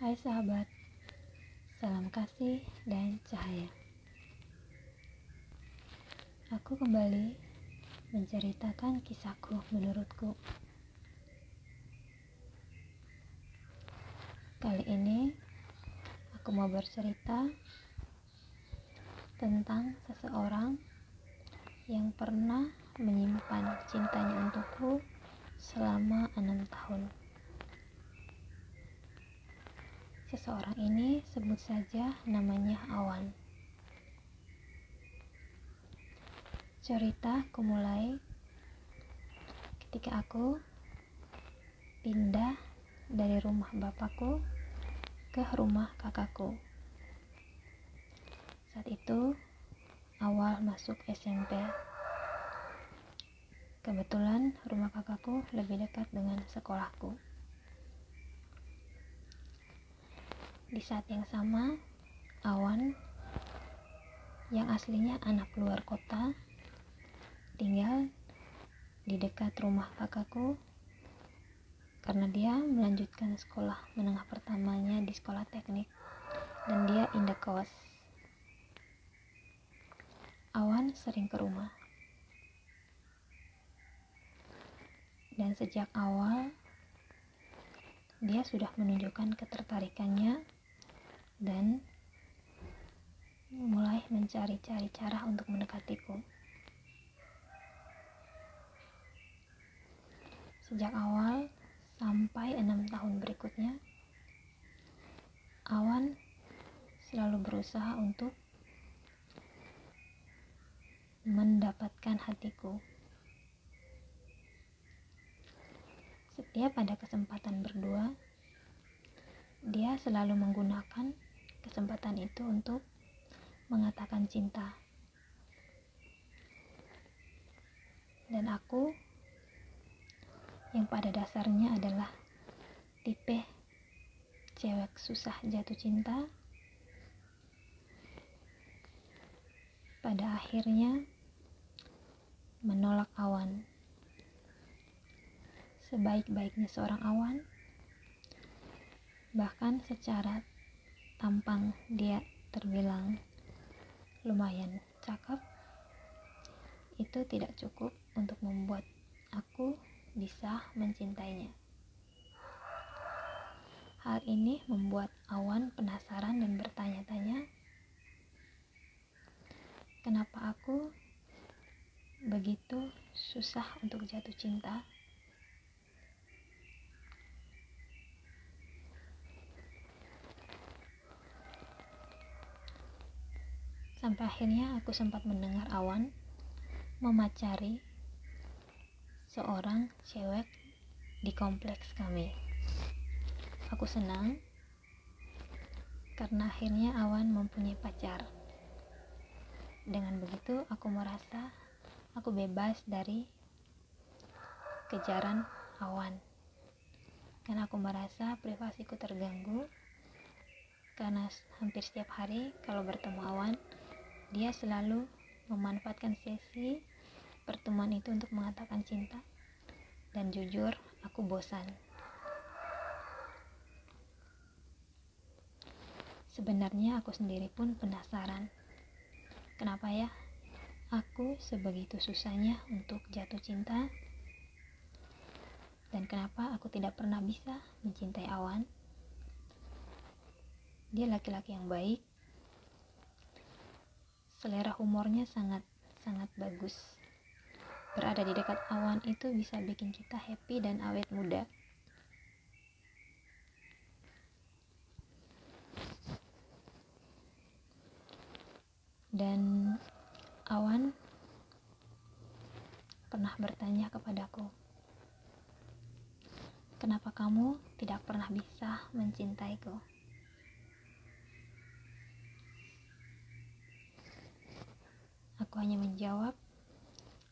Hai sahabat, salam kasih dan cahaya. Aku kembali menceritakan kisahku menurutku. Kali ini aku mau bercerita tentang seseorang yang pernah menyimpan cintanya untukku selama enam tahun. Seseorang ini sebut saja namanya Awan. Cerita kumulai ketika aku pindah dari rumah bapakku ke rumah kakakku. Saat itu awal masuk SMP. Kebetulan rumah kakakku lebih dekat dengan sekolahku. Di saat yang sama, Awan yang aslinya anak luar kota tinggal di dekat rumah kakakku karena dia melanjutkan sekolah menengah pertamanya di sekolah teknik dan dia indekos. Awan sering ke rumah. Dan sejak awal dia sudah menunjukkan ketertarikannya dan mulai mencari-cari cara untuk mendekatiku. Sejak awal sampai enam tahun berikutnya, Awan selalu berusaha untuk mendapatkan hatiku. Setiap ada kesempatan berdua, dia selalu menggunakan kesempatan itu untuk mengatakan cinta. Dan aku yang pada dasarnya adalah tipe cewek susah jatuh cinta pada akhirnya menolak awan sebaik-baiknya seorang awan bahkan secara tampang dia terbilang lumayan cakep itu tidak cukup untuk membuat aku bisa mencintainya. Hal ini membuat awan penasaran dan bertanya-tanya kenapa aku begitu susah untuk jatuh cinta Sampai akhirnya aku sempat mendengar Awan memacari seorang cewek di kompleks kami. Aku senang karena akhirnya Awan mempunyai pacar. Dengan begitu aku merasa aku bebas dari kejaran Awan. Karena aku merasa privasiku terganggu karena hampir setiap hari kalau bertemu Awan dia selalu memanfaatkan sesi pertemuan itu untuk mengatakan cinta. Dan jujur, aku bosan. Sebenarnya aku sendiri pun penasaran. Kenapa ya? Aku sebegitu susahnya untuk jatuh cinta. Dan kenapa aku tidak pernah bisa mencintai Awan? Dia laki-laki yang baik, selera humornya sangat sangat bagus. Berada di dekat awan itu bisa bikin kita happy dan awet muda. Dan awan pernah bertanya kepadaku kenapa kamu tidak pernah bisa mencintaiku Aku hanya menjawab,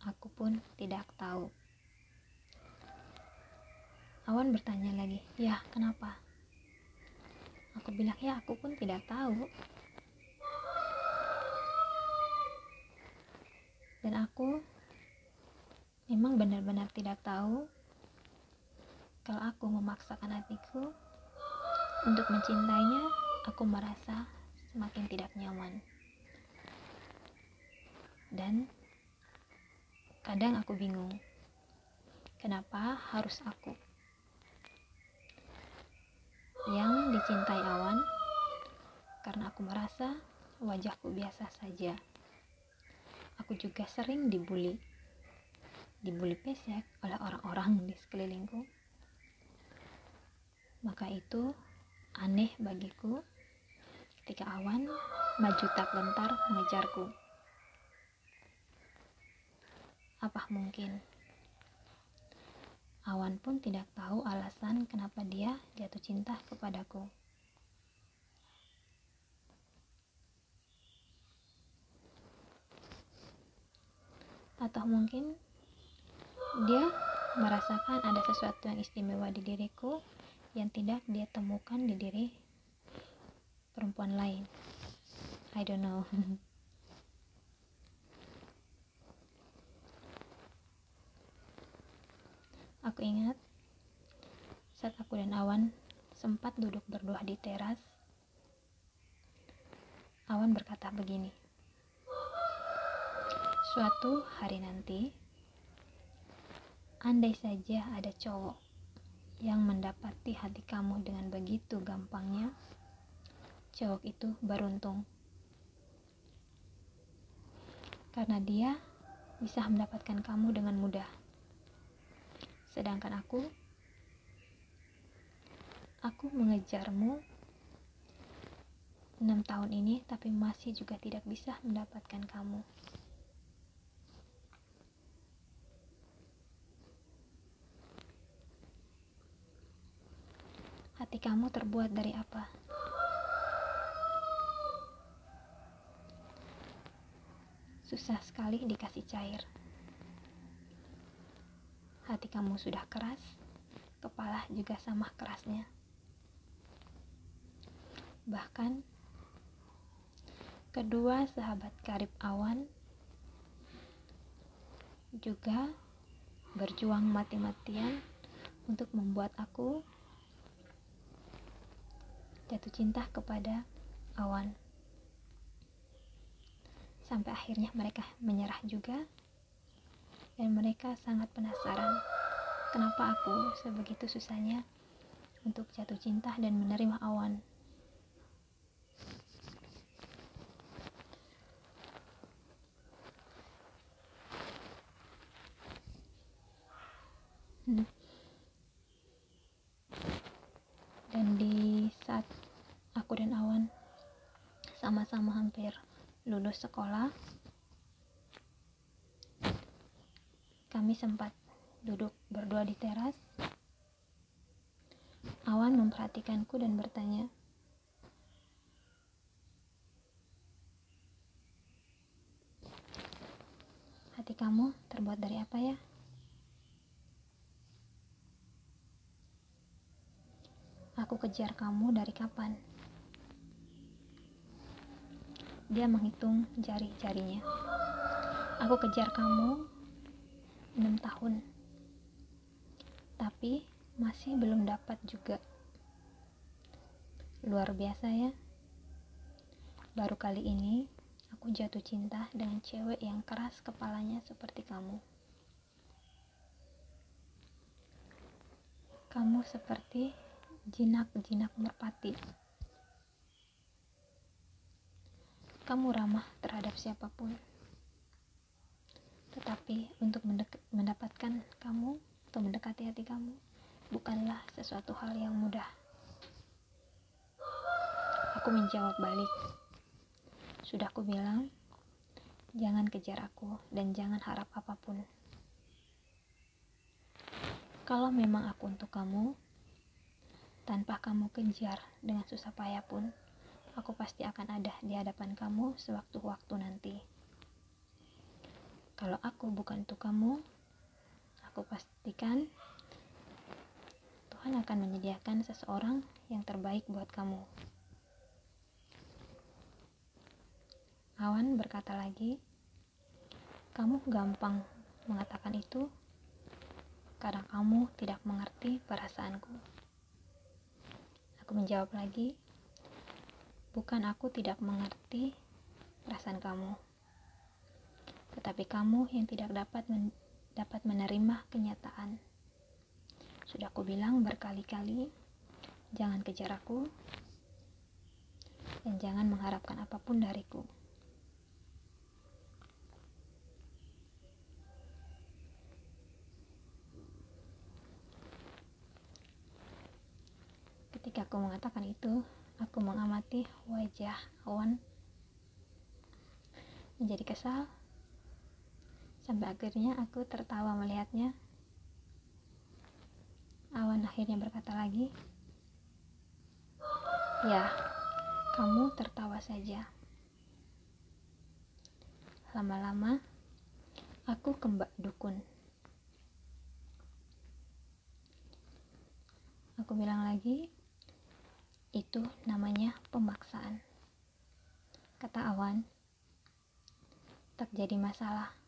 aku pun tidak tahu. Awan bertanya lagi, ya kenapa? Aku bilang, ya aku pun tidak tahu. Dan aku memang benar-benar tidak tahu kalau aku memaksakan hatiku Untuk mencintainya, aku merasa semakin tidak nyaman. Dan kadang aku bingung, kenapa harus aku yang dicintai awan karena aku merasa wajahku biasa saja. Aku juga sering dibully. Dibully pesek oleh orang-orang di sekelilingku. Maka itu aneh bagiku ketika awan maju tak lentar mengejarku. Apa mungkin awan pun tidak tahu alasan kenapa dia jatuh cinta kepadaku? atau mungkin dia merasakan ada sesuatu yang istimewa di diriku yang tidak dia temukan di diri perempuan lain. I don't know. aku ingat saat aku dan Awan sempat duduk berdua di teras. Awan berkata begini. Suatu hari nanti, andai saja ada cowok yang mendapati hati kamu dengan begitu gampangnya, cowok itu beruntung. Karena dia bisa mendapatkan kamu dengan mudah. Sedangkan aku, aku mengejarmu enam tahun ini tapi masih juga tidak bisa mendapatkan kamu. Hati kamu terbuat dari apa? Susah sekali dikasih cair. Hati kamu sudah keras, kepala juga sama kerasnya. Bahkan kedua sahabat karib awan juga berjuang mati-matian untuk membuat aku jatuh cinta kepada awan. Sampai akhirnya mereka menyerah juga dan mereka sangat penasaran kenapa aku sebegitu susahnya untuk jatuh cinta dan menerima awan. Hmm. Dan di saat aku dan Awan sama-sama hampir lulus sekolah, kami sempat duduk berdua di teras. Awan memperhatikanku dan bertanya, "Hati kamu terbuat dari apa ya?" Aku kejar kamu dari kapan? Dia menghitung jari-jarinya. Aku kejar kamu enam tahun. Tapi masih belum dapat juga. Luar biasa ya. Baru kali ini aku jatuh cinta dengan cewek yang keras kepalanya seperti kamu. Kamu seperti jinak-jinak merpati. Kamu ramah terhadap siapa pun. Tetapi untuk mendapatkan kamu atau mendekati hati kamu bukanlah sesuatu hal yang mudah. Aku menjawab balik. Sudah aku bilang, jangan kejar aku dan jangan harap apa pun. Kalau memang aku untuk kamu, tanpa kamu kejar dengan susah payah pun, aku pasti akan ada di hadapan kamu sewaktu-waktu nanti. Kalau aku bukan untuk kamu, aku pastikan Tuhan akan menyediakan seseorang yang terbaik buat kamu. Awan berkata lagi, "Kamu gampang mengatakan itu karena kamu tidak mengerti perasaanku." Aku menjawab lagi, bukan aku tidak mengerti perasaan kamu, tetapi kamu yang tidak dapat men dapat menerima kenyataan. Sudah aku bilang berkali-kali, jangan kejar aku, dan jangan mengharapkan apa pun dariku. Ketika aku mengatakan itu, aku mengamati wajah Awan menjadi kesal sampai akhirnya aku tertawa melihatnya. Awan akhirnya berkata lagi, "Ya, kamu tertawa saja. Lama-lama, aku kembak dukun. Aku bilang lagi, itu namanya pemaksaan. Kata Awan, tak jadi masalah.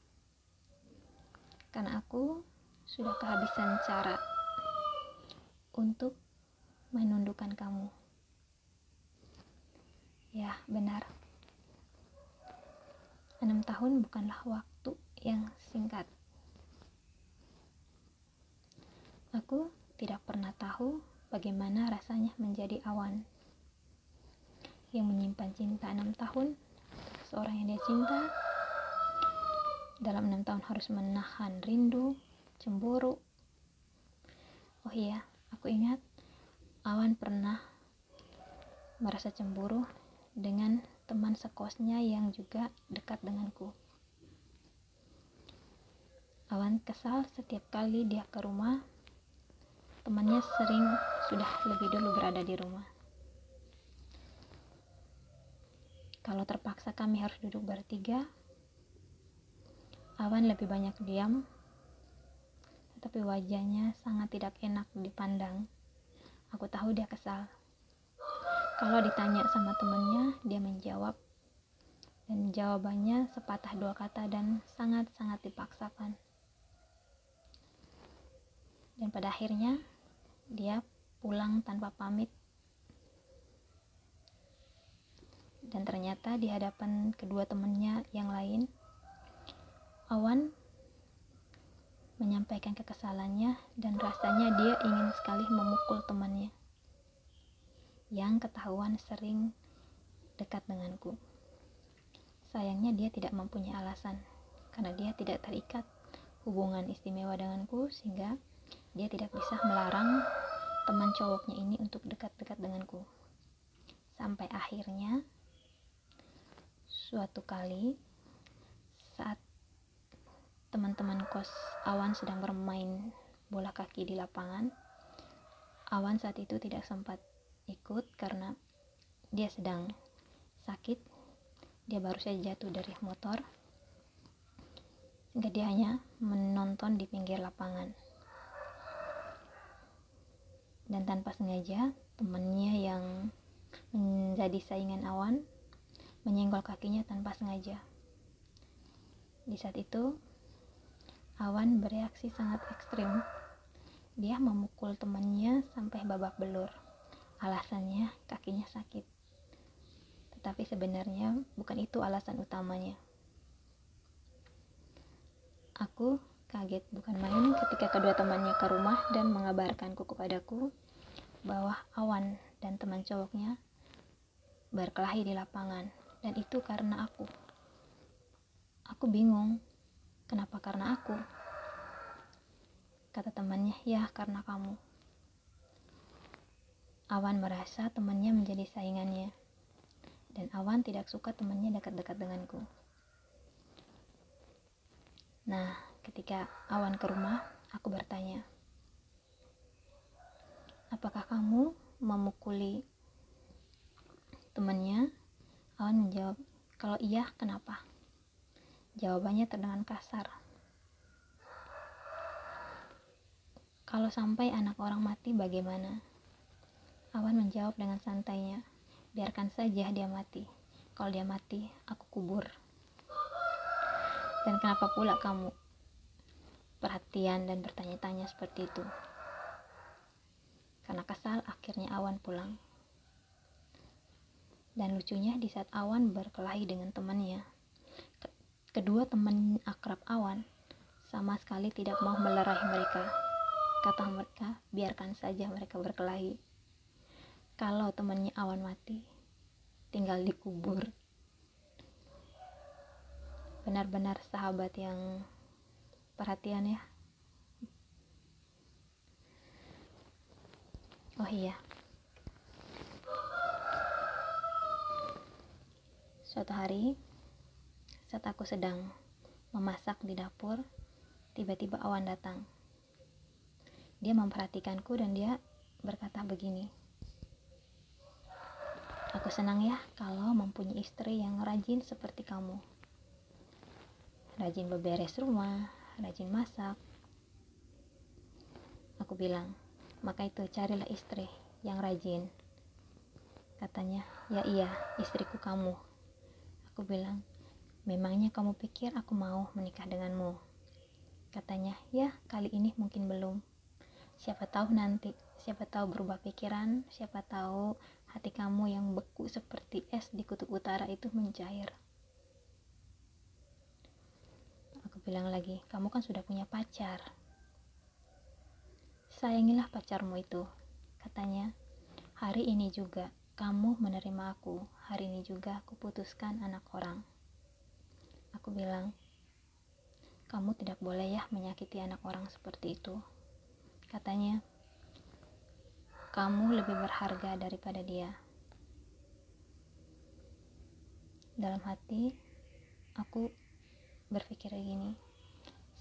Karena aku sudah kehabisan cara untuk menundukkan kamu. Ya, benar. Enam tahun bukanlah waktu yang singkat. Aku tidak pernah tahu bagaimana rasanya menjadi awan yang menyimpan cinta enam tahun seorang yang dia cinta dalam enam tahun harus menahan rindu, cemburu. Oh iya, aku ingat Awan pernah merasa cemburu dengan teman sekosnya yang juga dekat denganku. Awan kesal setiap kali dia ke rumah. Temannya sering sudah lebih dulu berada di rumah. Kalau terpaksa kami harus duduk bertiga, Awan lebih banyak diam, tetapi wajahnya sangat tidak enak dipandang. Aku tahu dia kesal. Kalau ditanya sama temennya, dia menjawab. Dan jawabannya sepatah dua kata dan sangat-sangat dipaksakan. Dan pada akhirnya, dia pulang tanpa pamit. Dan ternyata di hadapan kedua temannya yang lain, Awan menyampaikan kekesalannya dan rasanya dia ingin sekali memukul temannya yang ketahuan sering dekat denganku. Sayangnya dia tidak mempunyai alasan karena dia tidak terikat hubungan istimewa denganku sehingga dia tidak bisa melarang teman cowoknya ini untuk dekat-dekat denganku. Sampai akhirnya suatu kali teman-teman kos Awan sedang bermain bola kaki di lapangan, Awan saat itu tidak sempat ikut karena dia sedang sakit. Dia baru saja jatuh dari motor. Dia hanya menonton di pinggir lapangan. Dan tanpa sengaja temannya yang menjadi saingan awan menyenggol kakinya tanpa sengaja. Di saat itu awan bereaksi sangat ekstrim dia memukul temannya sampai babak belur alasannya kakinya sakit. Tetapi sebenarnya bukan itu alasan utamanya. Aku kaget bukan main ketika kedua temannya ke rumah dan mengabarkanku kepadaku bahwa Awan dan teman cowoknya berkelahi di lapangan dan itu karena aku. Aku bingung, kenapa karena aku? Kata temannya, ya karena kamu. Awan merasa temannya menjadi saingannya, dan Awan tidak suka temannya dekat-dekat denganku. Nah, ketika Awan ke rumah, aku bertanya, "Apakah kamu memukuli temannya?" Awan menjawab, "Kalau iya, kenapa?" Jawabannya terdengar kasar. Kalau sampai anak orang mati, bagaimana? Awan menjawab dengan santainya, biarkan saja dia mati. Kalau dia mati, aku kubur. Dan kenapa pula kamu perhatian dan bertanya-tanya seperti itu? Karena kesal, akhirnya Awan pulang. Dan lucunya di saat Awan berkelahi dengan temannya, kedua teman akrab Awan sama sekali tidak mau melerai mereka. Kata mereka, biarkan saja mereka berkelahi. Kalau temannya Awan mati, tinggal dikubur. Benar-benar sahabat yang perhatian ya. Oh iya, Suatu hari, saat aku sedang memasak di dapur, tiba-tiba awan datang. Dia memperhatikanku dan dia berkata begini. Aku senang ya kalau mempunyai istri yang rajin seperti kamu. Rajin beberes rumah, rajin masak. Aku bilang, maka itu carilah istri yang rajin. Katanya, ya iya, istriku kamu. Aku bilang, memangnya kamu pikir aku mau menikah denganmu? Katanya, ya kali ini mungkin belum. Siapa tahu nanti, siapa tahu berubah pikiran, siapa tahu hati kamu yang beku seperti es di kutub utara itu mencair. Aku bilang lagi, kamu kan sudah punya pacar. Sayangilah pacarmu itu, katanya. Hari ini juga kamu menerima aku. Hari ini juga aku putuskan anak orang. Aku bilang, kamu tidak boleh ya menyakiti anak orang seperti itu. Katanya, kamu lebih berharga daripada dia. Dalam hati, aku berpikir gini,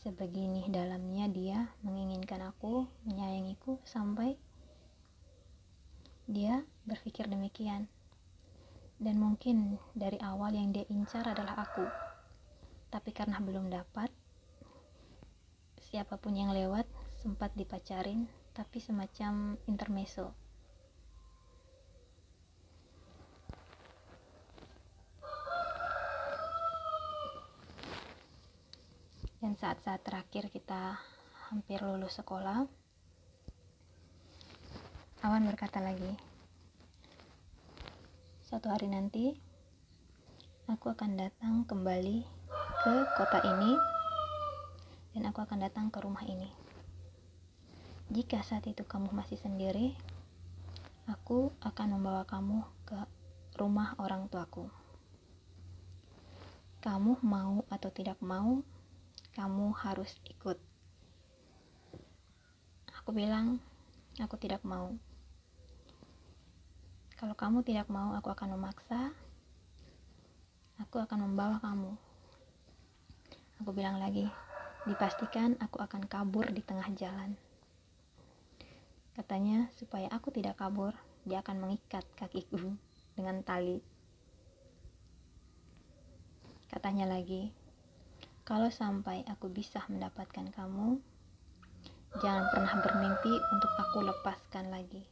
sebegini dalamnya dia menginginkan aku, menyayangiku sampai dia berpikir demikian. Dan mungkin dari awal yang dia incar adalah aku. Tapi karena belum dapat, siapa pun yang lewat sempat dipacarin, tapi semacam intermeso. Dan saat-saat terakhir kita hampir lulus sekolah, Awan berkata lagi, "Suatu hari nanti, aku akan datang kembali ke kota ini, dan aku akan datang ke rumah ini. Jika saat itu kamu masih sendiri, aku akan membawa kamu ke rumah orang tuaku. Kamu mau atau tidak mau, kamu harus ikut." Aku bilang, "Aku tidak mau." Kalau kamu tidak mau, aku akan memaksa. Aku akan membawa kamu. Aku bilang lagi, dipastikan aku akan kabur di tengah jalan. Katanya, supaya aku tidak kabur, dia akan mengikat kakiku dengan tali. Katanya lagi, kalau sampai aku bisa mendapatkan kamu, jangan pernah bermimpi untuk aku lepaskan lagi.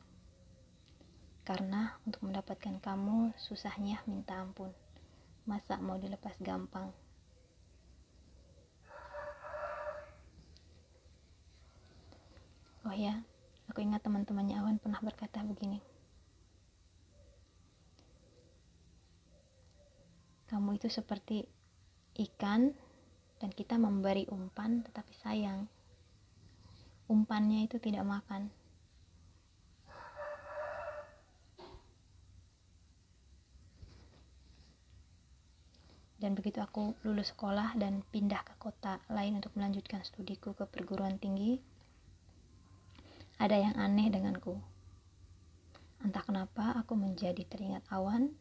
Karena untuk mendapatkan kamu susahnya minta ampun. Masa mau dilepas gampang? Oh ya, aku ingat teman-temannya Awan pernah berkata begini. Kamu itu seperti ikan dan kita memberi umpan tetapi sayang. Umpannya itu tidak makan, dan begitu aku lulus sekolah dan pindah ke kota lain untuk melanjutkan studiku ke perguruan tinggi ada yang aneh denganku. Entah kenapa aku menjadi teringat awan.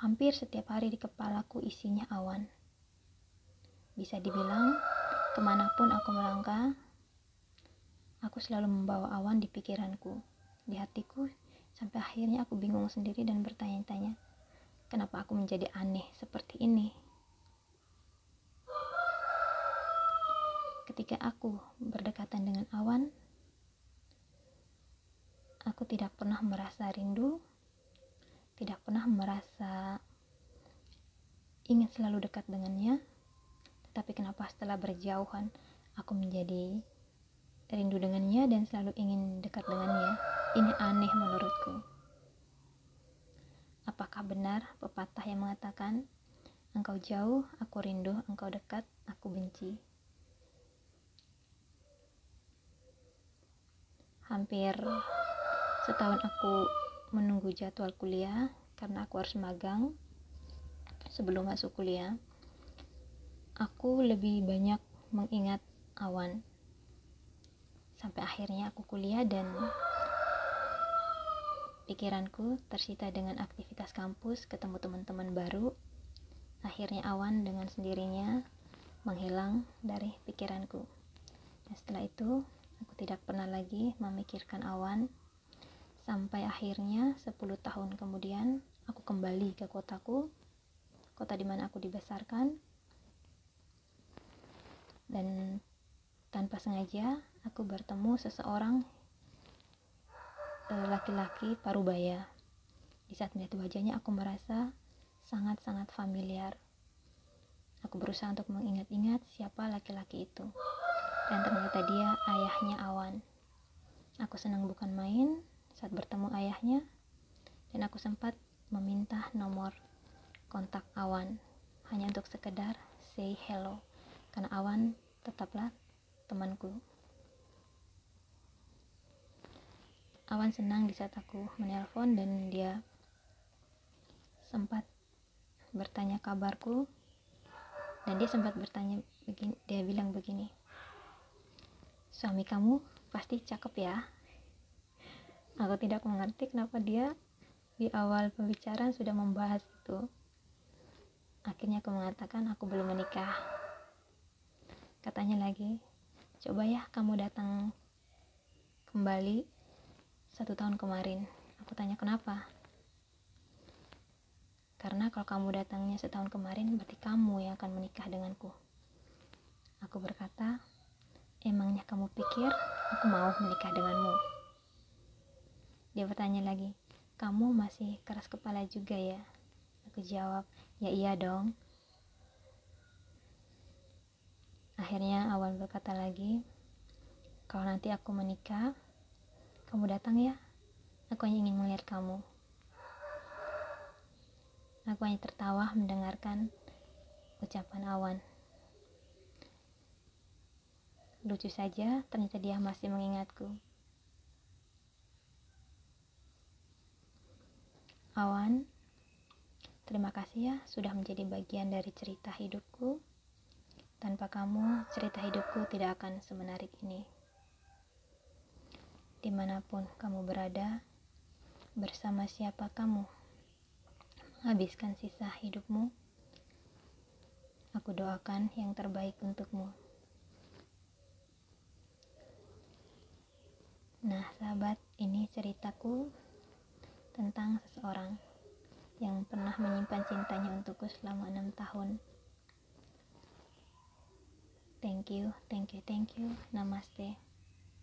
Hampir setiap hari di kepalaku isinya awan. Bisa dibilang ke mana pun aku melangkah aku selalu membawa awan di pikiranku di hatiku sampai akhirnya aku bingung sendiri dan bertanya-tanya Kenapa aku menjadi aneh seperti ini? Ketika aku berdekatan dengan awan, aku tidak pernah merasa rindu, tidak pernah merasa ingin selalu dekat dengannya. Tetapi kenapa setelah berjauhan aku menjadi rindu dengannya dan selalu ingin dekat dengannya? Ini aneh menurutku. Apakah benar pepatah yang mengatakan, engkau jauh, aku rindu, engkau dekat, aku benci. Hampir setahun aku menunggu jadwal kuliah karena aku harus magang sebelum masuk kuliah. Aku lebih banyak mengingat awan sampai akhirnya aku kuliah dan pikiranku tersita dengan aktivitas kampus, ketemu teman-teman baru. Akhirnya awan dengan sendirinya menghilang dari pikiranku. Dan setelah itu, aku tidak pernah lagi memikirkan awan sampai akhirnya 10 tahun kemudian aku kembali ke kotaku, kota di mana aku dibesarkan. Dan tanpa sengaja, aku bertemu seseorang eh, laki-laki parubaya. Di saat melihat wajahnya, aku merasa sangat-sangat familiar. Aku berusaha untuk mengingat-ingat siapa laki-laki itu. Dan ternyata dia ayahnya Awan. Aku senang bukan main saat bertemu ayahnya, dan aku sempat meminta nomor kontak Awan hanya untuk sekedar say hello karena Awan tetaplah temanku. Awan senang di saat aku menelpon dan dia sempat bertanya kabarku dan dia sempat bertanya begini, dia bilang begini suami kamu pasti cakep ya aku tidak mengerti kenapa dia di awal pembicaraan sudah membahas itu. Akhirnya aku mengatakan aku belum menikah. Katanya lagi coba ya kamu datang kembali satu tahun kemarin. Aku tanya kenapa? Karena kalau kamu datangnya setahun kemarin berarti kamu yang akan menikah denganku. Aku berkata emangnya kamu pikir aku mau menikah denganmu dia bertanya lagi kamu masih keras kepala juga ya aku jawab ya iya dong Akhirnya Awan berkata lagi, kalau nanti aku menikah, kamu datang ya. Aku hanya ingin melihat kamu. Aku hanya tertawa mendengarkan ucapan Awan. Lucu saja, ternyata dia masih mengingatku. Awan, terima kasih ya sudah menjadi bagian dari cerita hidupku. Tanpa kamu, cerita hidupku tidak akan semenarik ini. Di mana pun kamu berada, bersama siapa kamu menghabiskan sisa hidupmu, aku doakan yang terbaik untukmu. Nah, sahabat, ini ceritaku tentang seseorang yang pernah menyimpan cintanya untukku selama enam tahun. Thank you, thank you, thank you. Namaste.